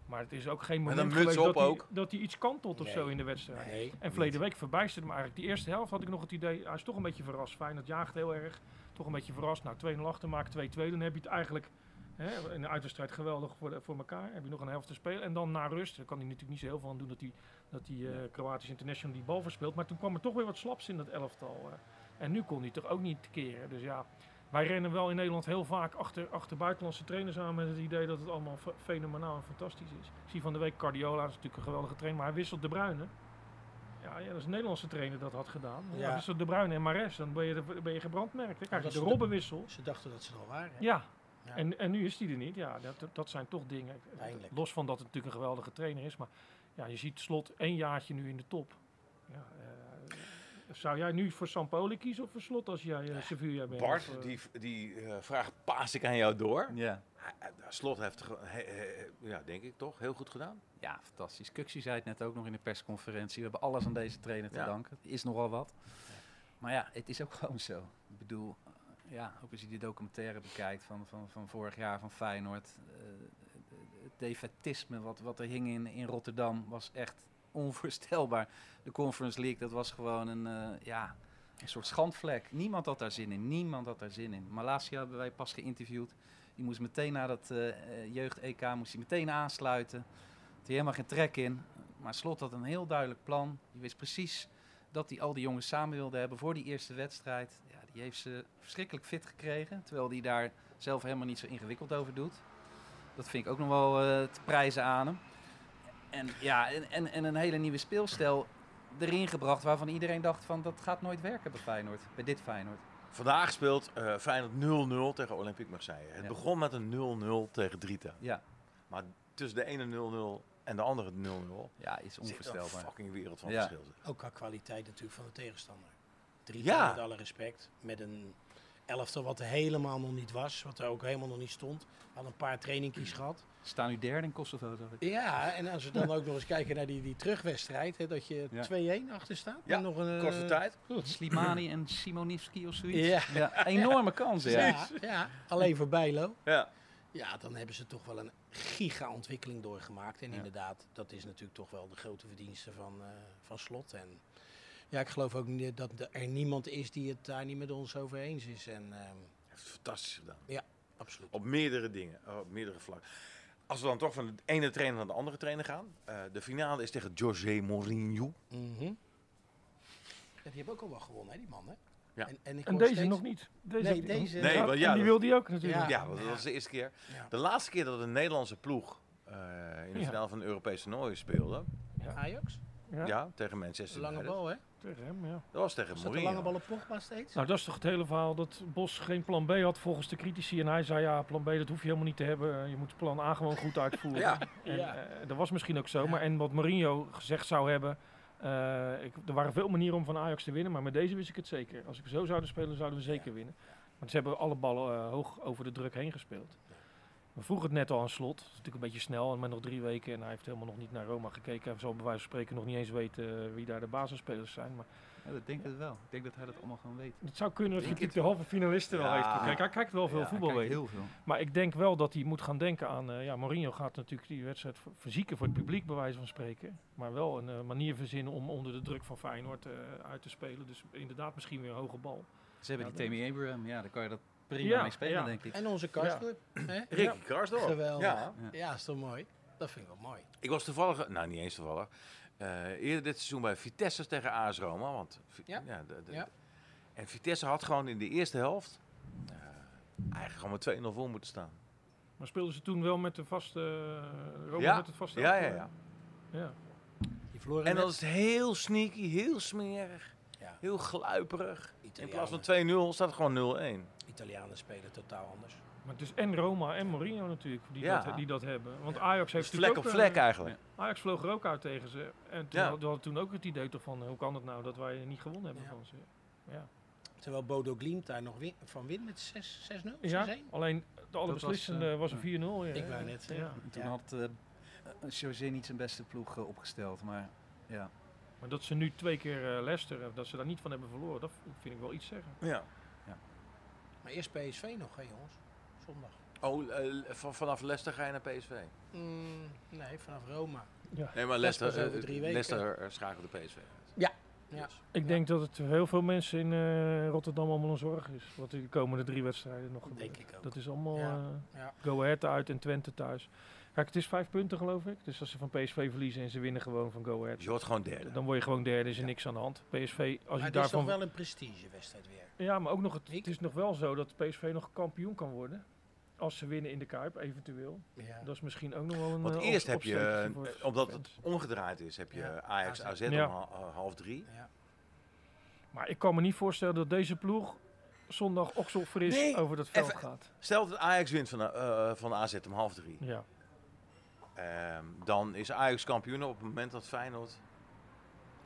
Maar het is ook geen moment geweest dat, hij, dat hij iets kantelt of Nee. zo in de wedstrijd. Nee. En verleden week verbijsterde me eigenlijk. Die eerste helft had ik nog het idee, hij is toch een beetje verrast. Feyenoord jaagt heel erg. Toch een beetje verrast. Nou, 2-0 achter maakt 2-2. Dan heb je het eigenlijk hè, in de uitwedstrijd geweldig voor, de- voor elkaar. Heb je nog een helft te spelen. En dan na rust, daar kan hij natuurlijk niet zo heel veel aan doen dat hij, dat die eh Kroatisch International die bal verspeelt. Maar toen kwam er toch weer wat slaps in dat elftal. eh. en nu kon hij toch ook niet keren. Dus ja, wij rennen wel in Nederland heel vaak achter, achter buitenlandse trainers aan met het idee dat het allemaal fe- fenomenaal en fantastisch is. Ik zie van de week Cardiola, dat is natuurlijk een geweldige trainer, maar hij wisselt de Bruyne. Ja, ja, dat is een Nederlandse trainer dat had gedaan. Ja. Ja. wisselt de Bruyne en Mares, dan ben je, de- ben je gebrandmerkt. Dan krijg je de is de- Robbenwissel. Ze dachten dat ze er al waren. hè? Ja, Ja. En, en nu is die er niet. Ja, dat, dat zijn toch dingen. Los van dat het natuurlijk een geweldige trainer is. Maar ja, je ziet slot één jaartje nu in de top. Ja, eh, zou jij nu voor Sampoli kiezen of voor slot als jij uh, Sevilla bent? Bart, Of, eh, die, die eh, vraag paas ik aan jou door. Ja. Hij- hij- Slot heeft, ge- he- he- ja, denk ik toch, heel goed gedaan. Ja, fantastisch. Kuxie zei het net ook nog in de persconferentie. We hebben alles aan deze trainer te Ja. danken. Het is nogal wat. Maar ja, het is ook gewoon zo. Ik bedoel, ja, ook als je die documentaire bekijkt van, van, van vorig jaar van Feyenoord. eh, het defetisme wat, wat er hing in, in Rotterdam was echt onvoorstelbaar. De Conference League, dat was gewoon een, eh, ja, een soort schandvlek. Niemand had daar zin in. Niemand had daar zin in. Malasia hebben wij pas geïnterviewd. Die moest meteen na dat eh, eh, jeugd-EK moest hij meteen aansluiten. Had hij helemaal geen trek in. Maar Slot had een heel duidelijk plan. Die wist precies dat hij al die jongens samen wilde hebben voor die eerste wedstrijd. Ja, die heeft ze verschrikkelijk fit gekregen. Terwijl hij daar zelf helemaal niet zo ingewikkeld over doet. Dat vind ik ook nog wel te prijzen aan hem. En ja, en, en, en een hele nieuwe speelstijl erin gebracht waarvan iedereen dacht van dat gaat nooit werken bij Feyenoord. Bij dit Feyenoord. Vandaag speelt eh Feyenoord 0-0 tegen Olympique Marseille. Het Ja. begon met een 0-0 tegen Drita. Ja, Maar tussen de ene 0-0 en de andere 0-0 ja is zit een onvoorstelbaar. fucking wereld van Ja. verschil. Ook qua kwaliteit natuurlijk van de tegenstander. Drie Ja. met alle respect. Met een elftal wat er helemaal nog niet was. Wat er ook helemaal nog niet stond. We hadden een paar trainingkies gehad. Staan nu derde in Kosovo, zag ik. Ja, en als we dan ook nog eens kijken naar die, die terugwedstrijd. Hè, dat je Ja. 2-1 achter staat. Ja, nog een, Korte eh, tijd. Slimani en Simonivski of zoiets. Ja. Ja, enorme kansen. Ja. Ja, alleen voor Bijlo. Ja. Ja, dan hebben ze toch wel een giga-ontwikkeling doorgemaakt. En inderdaad, dat is natuurlijk toch wel de grote verdienste van, eh, van Slot. En ja, ik geloof ook niet dat er niemand is die het daar niet met ons over eens is. En ehm, Heeft het fantastisch gedaan. absoluut. Op meerdere dingen, oh, op meerdere vlakken. Als we dan toch van de ene trainer naar de andere trainer gaan. eh, de finale is tegen José Mourinho. Mhm. Ja, die hebben ook al wel gewonnen, hè, die man. Hè? Ja. En, en, ik En hoor deze steeds- nog niet. Deze Nee, deze-. Nee, Ja, want ja, en die wilde hij ook natuurlijk. Ja. Ja, want dat was de eerste keer. Ja. De laatste keer dat een Nederlandse ploeg eh, in de Ja. finale van de Europese toernooi speelde. Ajax, Ja, Ja, tegen Manchester lange bal, hè? Tegen hem, ja. Dat was tegen Was dat de Mourinho. lange ballen Pogba steeds? Nou, dat is toch het hele verhaal dat Bos geen plan B had volgens de critici. En hij zei, ja, plan B dat hoef je helemaal niet te hebben. Je moet plan A gewoon goed uitvoeren. Ja. En, Ja. eh, dat was misschien ook zo. Ja. Maar en wat Mourinho gezegd zou hebben... eh, ik, er waren veel manieren om van Ajax te winnen, maar met deze wist ik het zeker. Als ik zo zouden spelen, zouden we zeker winnen. Want ze hebben alle ballen eh, hoog over de druk heen gespeeld. We vroegen het net al aan slot. Dat is natuurlijk een beetje snel, maar nog drie weken. En hij heeft helemaal nog niet naar Roma gekeken. Hij zal bij wijze van spreken nog niet eens weten eh, wie daar de basisspelers zijn. Maar Ja, dat denk ik wel. Ik denk dat hij dat allemaal gewoon weet. het zou kunnen dat hij de halve finalisten wel heeft. Kijk, hij kijkt wel veel voetbal, weet heel veel. Maar ik denk wel dat hij moet gaan denken aan... eh, ja, Mourinho gaat natuurlijk die wedstrijd ver- verzieken voor het publiek, bij wijze van spreken. Maar wel een eh, manier verzinnen om onder de druk van Feyenoord uit te spelen. Dus inderdaad misschien weer een hoge bal. Ze hebben die Tammy Abraham. Ja, daar kan je dat prima Ja, mee spelen, ja. denk ik. En onze Karsclub. hè? Ricky Karsdorp. Geweldig. Ja. Ja, is toch mooi? Dat vind ik wel mooi. Ik was toevallig, nou niet eens toevallig, eh, eerder dit seizoen bij Vitesse tegen AS Roma. Want, Ja. de- de- Ja. En Vitesse had gewoon in de eerste helft eh, eigenlijk gewoon met 2-0 voor moeten staan. Maar speelden ze toen wel met de vaste... eh, Roma Ja. met het vaste Ja, ja, ja. ja. Die verloren En dat is heel sneaky, heel smerig, Ja. heel gluiperig. In plaats van 2-0 staat het gewoon 0-1. Italianen spelen totaal anders. Maar het is en Roma en Mourinho natuurlijk die, Ja. dat, die dat hebben. Want Ajax heeft Dus vlek op vlek eh, eigenlijk. Ajax vloog er ook uit tegen ze. En toen Ja. hadden we toen ook het idee toch van, eh, hoe kan het nou dat wij niet gewonnen hebben Ja. van ze. Ja. Terwijl Bodo Glimt daar nog win- van wint met 6 6-0, 6-1. Ja, alleen de allerbeslissende was, was, eh, een 4-0. Ja. Ik wou net zeggen. Toen Ja. had eh José niet zijn beste ploeg eh, opgesteld. Maar ja, Maar dat ze nu twee keer eh, Leicester, eh, dat ze daar niet van hebben verloren, dat vind ik wel iets zeggen. Ja. Maar eerst PSV nog, hè jongens? Zondag. Oh, eh, van- vanaf Leicester ga je naar PSV? Mm, nee, vanaf Roma. Ja. Nee, maar Leicester, eh, drie weken. Leicester eh, schakelt de PSV uit. Ja. Ik Ja. denk dat het voor heel veel mensen in eh, Rotterdam allemaal een zorg is. Wat de komende drie wedstrijden nog gebeurt. Denk ik ook. Dat is allemaal Ja. eh, Ja. Go Ahead uit en Twente thuis. Kijk, het is vijf punten geloof ik. Dus als ze van PSV verliezen en ze winnen gewoon van Go Ahead. Je wordt gewoon derde. Dan word je gewoon derde, is er Ja. niks aan de hand. PSV, als Maar je het is toch daarvan... wel een prestigewedstrijd weer. Ja, maar ook nog, het, het is nog wel zo dat PSV nog kampioen kan worden. Als ze winnen in de Kuip, eventueel. Ja. Dat is misschien ook nog wel een Want eh, eerst op- heb je, eh, omdat het omgedraaid is, heb je Ja, Ajax AZ. Om eh, half drie. Ja. Maar ik kan me niet voorstellen dat deze ploeg zondag okselfris Nee, over dat veld even- gaat. Stel dat Ajax wint van, eh, van AZ om half drie. Ja. Ehm, dan is Ajax kampioen op het moment dat Feyenoord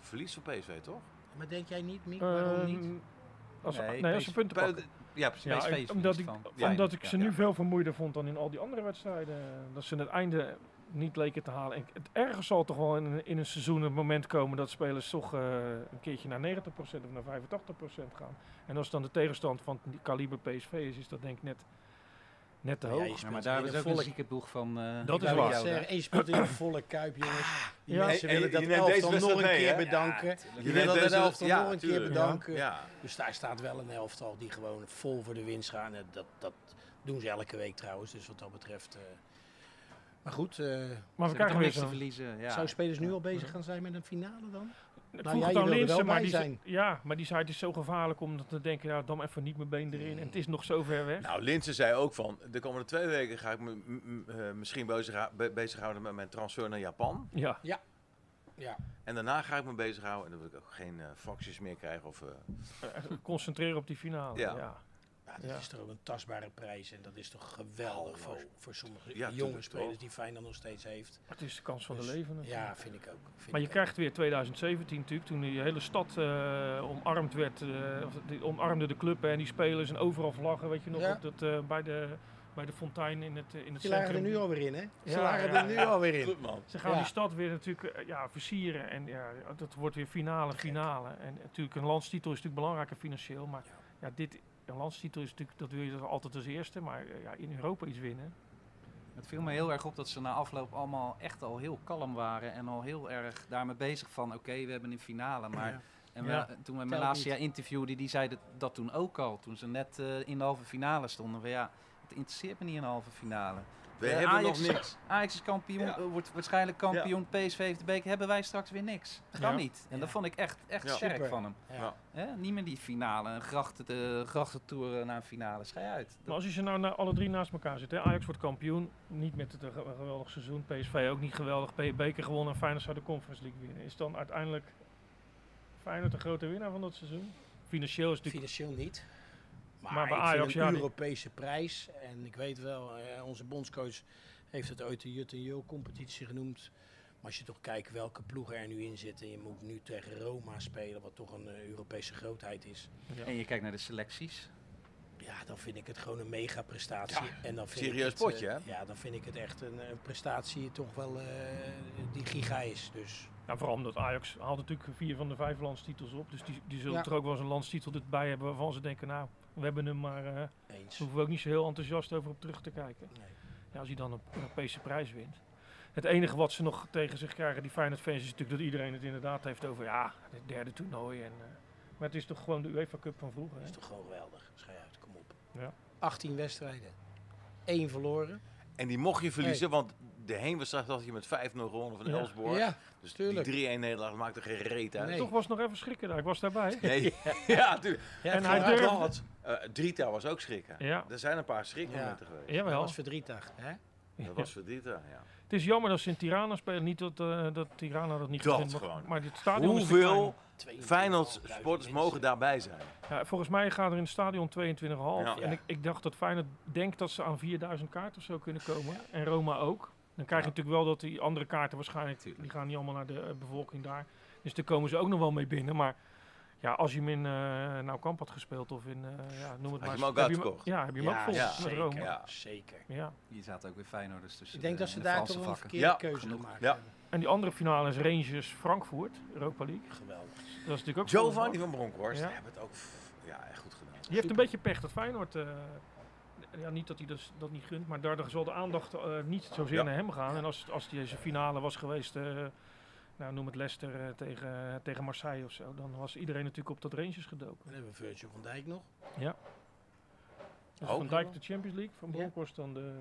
verliest van PSV, toch? Maar denk jij niet, Miek? Waarom niet? Ehm, Als, ze- Nee, nee, als ze PSV punten pakken. Ja, precies. Ja, PSV ik- omdat ik, van. Ja, omdat ik ja, ze ja. nu veel vermoeider vond dan in al die andere wedstrijden. Dat ze het einde niet leken te halen. En het ergens zal toch wel in, een- in een seizoen een moment komen dat spelers toch eh, een keertje naar 90% of naar 85% gaan. En als dan de tegenstand van die kaliber PSV is, is dat denk ik net, net te Ja, hoog. Ja, maar daar is een ook een volle- zieke ploeg van. eh, Dat is waar. zeggen, je speelt in een volle kuip, jongens. Die Ja. mensen En- en willen je- dat elftal nog een keer bedanken. Je willen dat elftal nog een keer bedanken. Dus daar staat wel een elftal die gewoon vol voor de winst gaan. En dat, dat doen ze elke week trouwens. Dus wat dat betreft. eh. Maar goed, eh, Maar we krijgen weer te verliezen. Ja. zou spelers nu al bezig gaan zijn met een finale dan? Nou vroeg ja, er Linsen, wel maar die, zei- zijn. ja, maar die zei het is zo gevaarlijk om te denken, ja, dan even niet mijn been erin. En het is nog zo ver weg. Nou, Linsen zei ook van, de komende twee weken ga ik me eh, misschien bezig, be- bezighouden met mijn transfer naar Japan. Ja, Ja, En daarna ga ik me bezighouden en dan wil ik ook geen eh faxjes meer krijgen. Of, eh, eh, concentreren op die finale. Ja. Ja. Ja, dat Ja. is toch ook een tastbare prijs. En dat is toch geweldig voor, voor sommige Ja, jonge spelers toch. die Feyenoord nog steeds heeft. Het is de kans van Dus, de leven. natuurlijk. Ja, vind ik ook. Vind Maar je krijgt weer 2017 natuurlijk, toen die hele stad eh, omarmd werd. eh, of die omarmde de club en die spelers en overal vlaggen, weet je nog, Ja. op dat, eh, bij, de, bij de fontein in het, in het Ze lagen er nu alweer in, hè? Ze Ja, lagen ja, er nu ja. alweer in. Goed man. Ze gaan Ja. die stad weer natuurlijk ja, versieren en ja, dat wordt weer finale, finale. En natuurlijk een landstitel is natuurlijk belangrijker financieel, maar ja. dit, een landstitel is natuurlijk, dat wil je altijd als eerste, maar eh, ja, in Europa iets winnen. Het viel me heel erg op dat ze na afloop allemaal echt al heel kalm waren en al heel erg daarmee bezig van oké, we hebben een finale. Maar Ja. en we- Ja. toen we Telt Malasia niet. interviewde, die zei dat, dat toen ook al. Toen ze net eh, in de halve finale stonden. Van, ja, het interesseert me niet een halve finale. We Eh, hebben Ajax, nog niks. Ajax is kampioen, Ja. eh, wordt waarschijnlijk kampioen. PSV heeft de beker. Hebben wij straks weer niks? Dat kan Ja. niet. En Ja. dat vond ik echt, echt Ja. sterk Super. van hem. Ja. Ja. Hè? Niet meer die finale, een grachten, de grachtentour naar een finale. Schij uit. Maar als je ze nou alle drie naast elkaar zet, hè? Ajax wordt kampioen, niet met het eh, ge- geweldig seizoen, PSV ook niet geweldig, beker gewonnen en Feyenoord zou de Conference League winnen. Is dan uiteindelijk Feyenoord de grote winnaar van dat seizoen? Financieel is het natuurlijk... Financieel niet. Maar, Maar bij ik Ajax, vind een ja, Europese prijs. En ik weet wel, eh, onze bondscoach heeft het ooit de Jut en Jul competitie genoemd. Maar als je toch kijkt welke ploegen er nu in zitten. Je moet nu tegen Roma spelen, wat toch een eh, Europese grootheid is. Ja. En je kijkt naar de selecties. Ja, dan vind ik het gewoon een mega prestatie. Ja, en dan vind serieus ik het, potje, eh, hè? Ja, dan vind ik het echt een, een prestatie toch wel eh, die giga is. Dus Nou, vooral omdat Ajax haalt natuurlijk vier van de vijf landstitels op. Dus die, die zullen Ja. er ook wel eens een landstitel bij hebben waarvan ze denken, nou, we hebben hem, maar eh daar eens. hoeven we ook niet zo heel enthousiast over op terug te kijken. Nee. Ja, als hij dan een Europese prijs wint. Het enige wat ze nog tegen zich krijgen, die Feyenoord fans, is natuurlijk dat iedereen het inderdaad heeft over, ja, het derde toernooi. En, eh, maar het is toch gewoon de UEFA Cup van vroeger. Hè? is toch gewoon geweldig. Schij uit, kom op. Ja. 18 wedstrijden. één verloren. En die mocht je verliezen, want de heenwedstrijd had je met 5-0 gewonnen van Ja. Elsborg. Ja, dus tuurlijk. die 3-1 nederlaag maakte geen reet uit. Nee. Toch was het nog even schrikken daar, ik was daarbij. Nee, ja, tuurlijk. ja En het hij gaat durfde-. Dat, uh, Drita was ook schrikken. Ja, Er zijn een paar schrikmomenten geweest. Dat jawel. was verdrietig. Hè? Dat was voor Drita, ja. Het is jammer dat ze in Tirana spelen. Niet dat, eh, dat Tirana dat niet Dat gewoon. Maar dit stadion Hoeveel klein. Feyenoord sporters mogen daarbij zijn? Ja, volgens mij gaan er in het stadion 22,5. Ja. En ik, ik dacht dat Feyenoord denkt dat ze aan 4000 kaarten of zo kunnen komen. En Roma ook. Dan krijg je Ja. natuurlijk wel dat die andere kaarten waarschijnlijk... Tuurlijk. Die gaan niet allemaal naar de eh, bevolking daar. Dus daar komen ze ook nog wel mee binnen. Maar ja, als je hem in uh, Nou Kamp had gespeeld of in... eh, ja, noem het Had maar. je hem ook heb? Ja, heb je hem Ja, ook vol ja, met zeker. Roma. Ja. Zeker. Ja. Hier zaten ook weer Feyenoorders tussen. Ik denk de- dat ze de daar toch een verkeerde Ja, keuze genoeg. gemaakt Ja. hebben. En die andere finale is Rangers-Frankfurt, Europa League. Geweldig. Dat is natuurlijk ook... Giovanni van Bronckhorst Ja. hebben het ook ja, echt goed gedaan. Die heeft een beetje pech dat Feyenoord... ja, niet dat hij dus, dat niet gunt, maar daardoor zal de aandacht eh, niet zozeer Ja. naar hem gaan. En als, als deze finale was geweest, eh, nou, noem het Leicester eh, tegen, tegen Marseille of zo, dan was iedereen natuurlijk op dat Rangers gedoken. Dan hebben we Virgil van Dijk nog. Dus Ook van Dijk de Champions League, van Ja. Bronkhorst dan de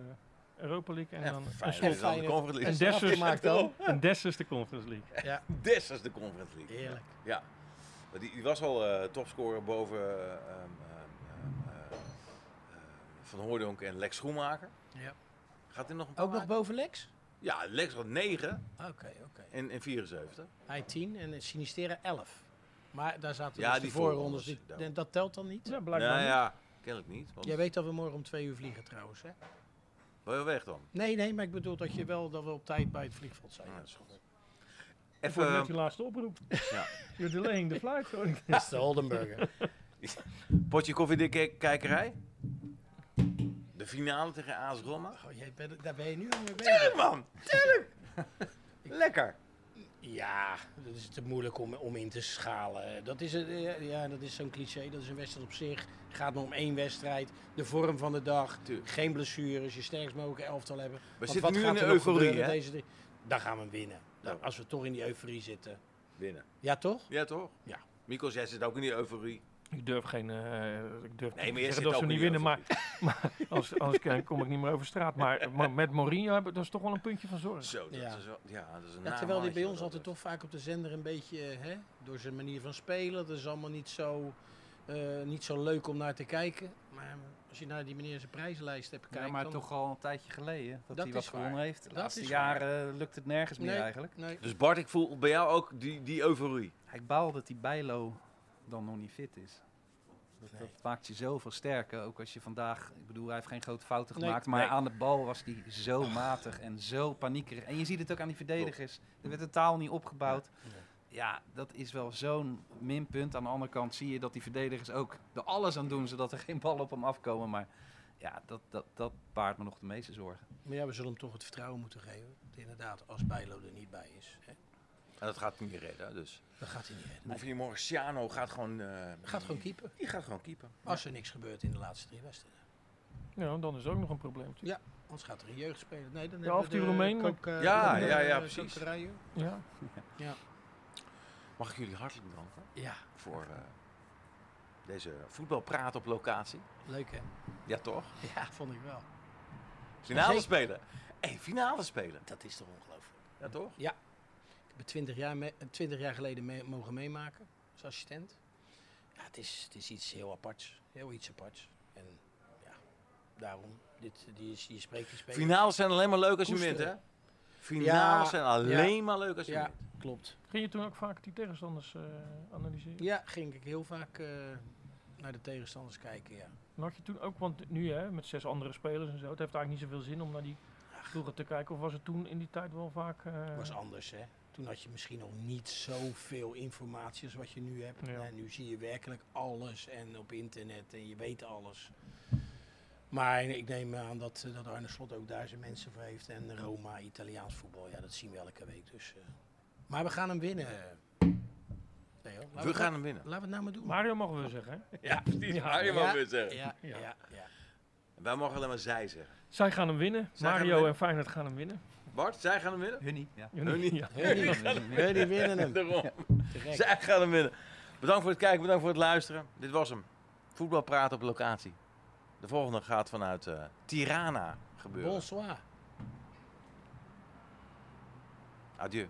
Europa League en En dan Feyenoord en, is dan de. Conference en League. Dessers, afgemaakt al. en Dessers de Conference League. Ja, Des is de Conference League. heerlijk. Ja. Maar Die, die was al eh, topscorer boven eh, Van Hooydonk en Lex Schoenmaker. Ja. Gaat hij nog een paar Ook nog maken? boven Lex? Ja, Lex had 9 Oké, oké. in, in 74. Hij 10 en Sinistera 11. Maar daar zaten Ja, dus die de voorrondes. voorrondes, Die- ja. en dat telt dan niet? Ja, blijkbaar Nou niet. ja, kennelijk niet. Want Jij weet dat we morgen om twee uur vliegen trouwens, hè? Wil je weg dan? Nee, nee, maar ik bedoel dat je wel dat we op tijd bij het vliegveld zijn. Ja, dat is goed. Ik hoorde net Even die laatste oproep. Ja. You're delaying the flight. hoor ik. Dat is de Holdenburger. potje koffiedikkerij. De finale tegen AS Roma. Oh, jij bent, daar ben je nu al mee Tuurlijk bezig. man, tuurlijk. Lekker. Ja, dat is te moeilijk om, om in te schalen. Dat is, een- ja, dat is zo'n cliché. Dat is een wedstrijd op zich. Het gaat maar om één wedstrijd. De vorm van de dag. Tuurlijk. Geen blessures. Je sterkst mogelijke elftal hebben. We Want zitten wat nu gaat in de euforie hè? Deze, dan gaan we winnen. Dan-. Als we toch in die euforie zitten. Binnen. Ja, toch? Ja toch? Ja. Mikos, jij zit ook in die euforie. Ik durf geen. eh, ik durf Nee, niet maar te jij zeggen zit dat ook ze niet winnen, maar euforie. Als, anders kom ik niet meer over straat. Maar, maar met Mourinho hebben dat is toch wel een puntje van zorg. Zo, dat Ja. is wel, ja, dat is een Ja, terwijl die bij ons altijd toch vaak op de zender een beetje, eh, hè, door zijn manier van spelen, dat is allemaal niet zo, eh, niet zo leuk om naar te kijken. Maar als je naar die meneer zijn prijzenlijst hebt Ja, gekeken, maar dan- toch al een tijdje geleden dat, Dat hij wat gewonnen heeft. De Dat laatste is jaren lukt het nergens meer eigenlijk. Nee. Dus Bart, ik voel bij jou ook die, die euforie. Ik baal dat die Bijlo dan nog niet fit is. Dat, Nee. dat maakt je zoveel sterker. Ook als je vandaag, ik bedoel, hij heeft geen grote fouten Nee, gemaakt. maar nee. aan de bal was hij zo matig en zo paniekerig. En je ziet het ook aan die verdedigers. Er werd totaal niet opgebouwd. Ja, dat is wel zo'n minpunt. Aan de andere kant zie je dat die verdedigers ook er alles aan doen zodat er geen ballen op hem afkomen. Maar ja, dat, dat, dat baart me nog de meeste zorgen. Maar ja, we zullen hem toch het vertrouwen moeten geven. Dat inderdaad, als Bijlo er niet bij is, hè, En dat gaat niet meer redden. Dus. dan gaat hij niet redden. Of je morgen Ciano gaat gewoon. eh, Gaat gewoon keeper. Die gaat gewoon keeper. Als er niks gebeurt in de laatste drie wedstrijden. Ja, dan is ook nog een probleem. natuurlijk. Anders gaat er een jeugd spelen. Nee, dan Ja, hebben of we die maar- kook, eh, Ja, ja, ja, eh, precies. kokerijen. Ja. Mag ik jullie hartelijk bedanken Ja, voor eh, deze voetbalpraat op locatie? leuk hè? Ja, toch? Ja, vond ik wel. Finale spelen. Hé, finale spelen. Dat is toch ongelooflijk. Ja, toch? Het 20 jaar, me- eh, 20 jaar geleden mee- mogen meemaken als assistent. Ja, het is, het is iets heel aparts. Heel iets aparts. En ja, daarom. Dit, die, is- je spreekt die spelers. Finales zijn alleen maar leuk als je wint, hè? Finales Ja, zijn alleen maar leuk als je Ja, wint. klopt. Ging je toen ook vaak die tegenstanders eh, analyseren? Ja, ging ik heel vaak eh, naar de tegenstanders kijken, ja. En had je toen ook, want nu hè, met zes andere spelers en zo, het heeft eigenlijk niet zoveel zin om naar die ploegen te kijken. Of was het toen in die tijd wel vaak... eh, Het was anders, hè. Toen had je misschien nog niet zoveel informatie als wat je nu hebt. Ja. En nu zie je werkelijk alles en op internet en je weet alles. Maar ik neem aan dat, eh, dat Arne Slot ook daar zijn mensen voor heeft. En Roma, Italiaans voetbal, ja, dat zien we elke week. Dus, eh. Maar we gaan hem winnen. We gaan nou- hem winnen. Laten we het nou maar doen. Mario mogen we zeggen, hè? Ja, precies. Ja. Mario Ja. mag weer zeggen. ja, ja, Ja. ja. Wij mogen alleen maar zij zeggen. Zij gaan hem winnen. Zij gaan hem Mario winnen. en Feyenoord gaan hem winnen. Bart, zij gaan hem winnen? Hun niet, ja. Hun niet. Ja. Hun die, hun die winnen hem. Daarom. Zij gaan hem winnen. Bedankt voor het kijken, bedankt voor het luisteren. Dit was hem. Voetbalpraat op locatie. De volgende gaat vanuit eh, Tirana gebeuren. Bonsoir. Adieu.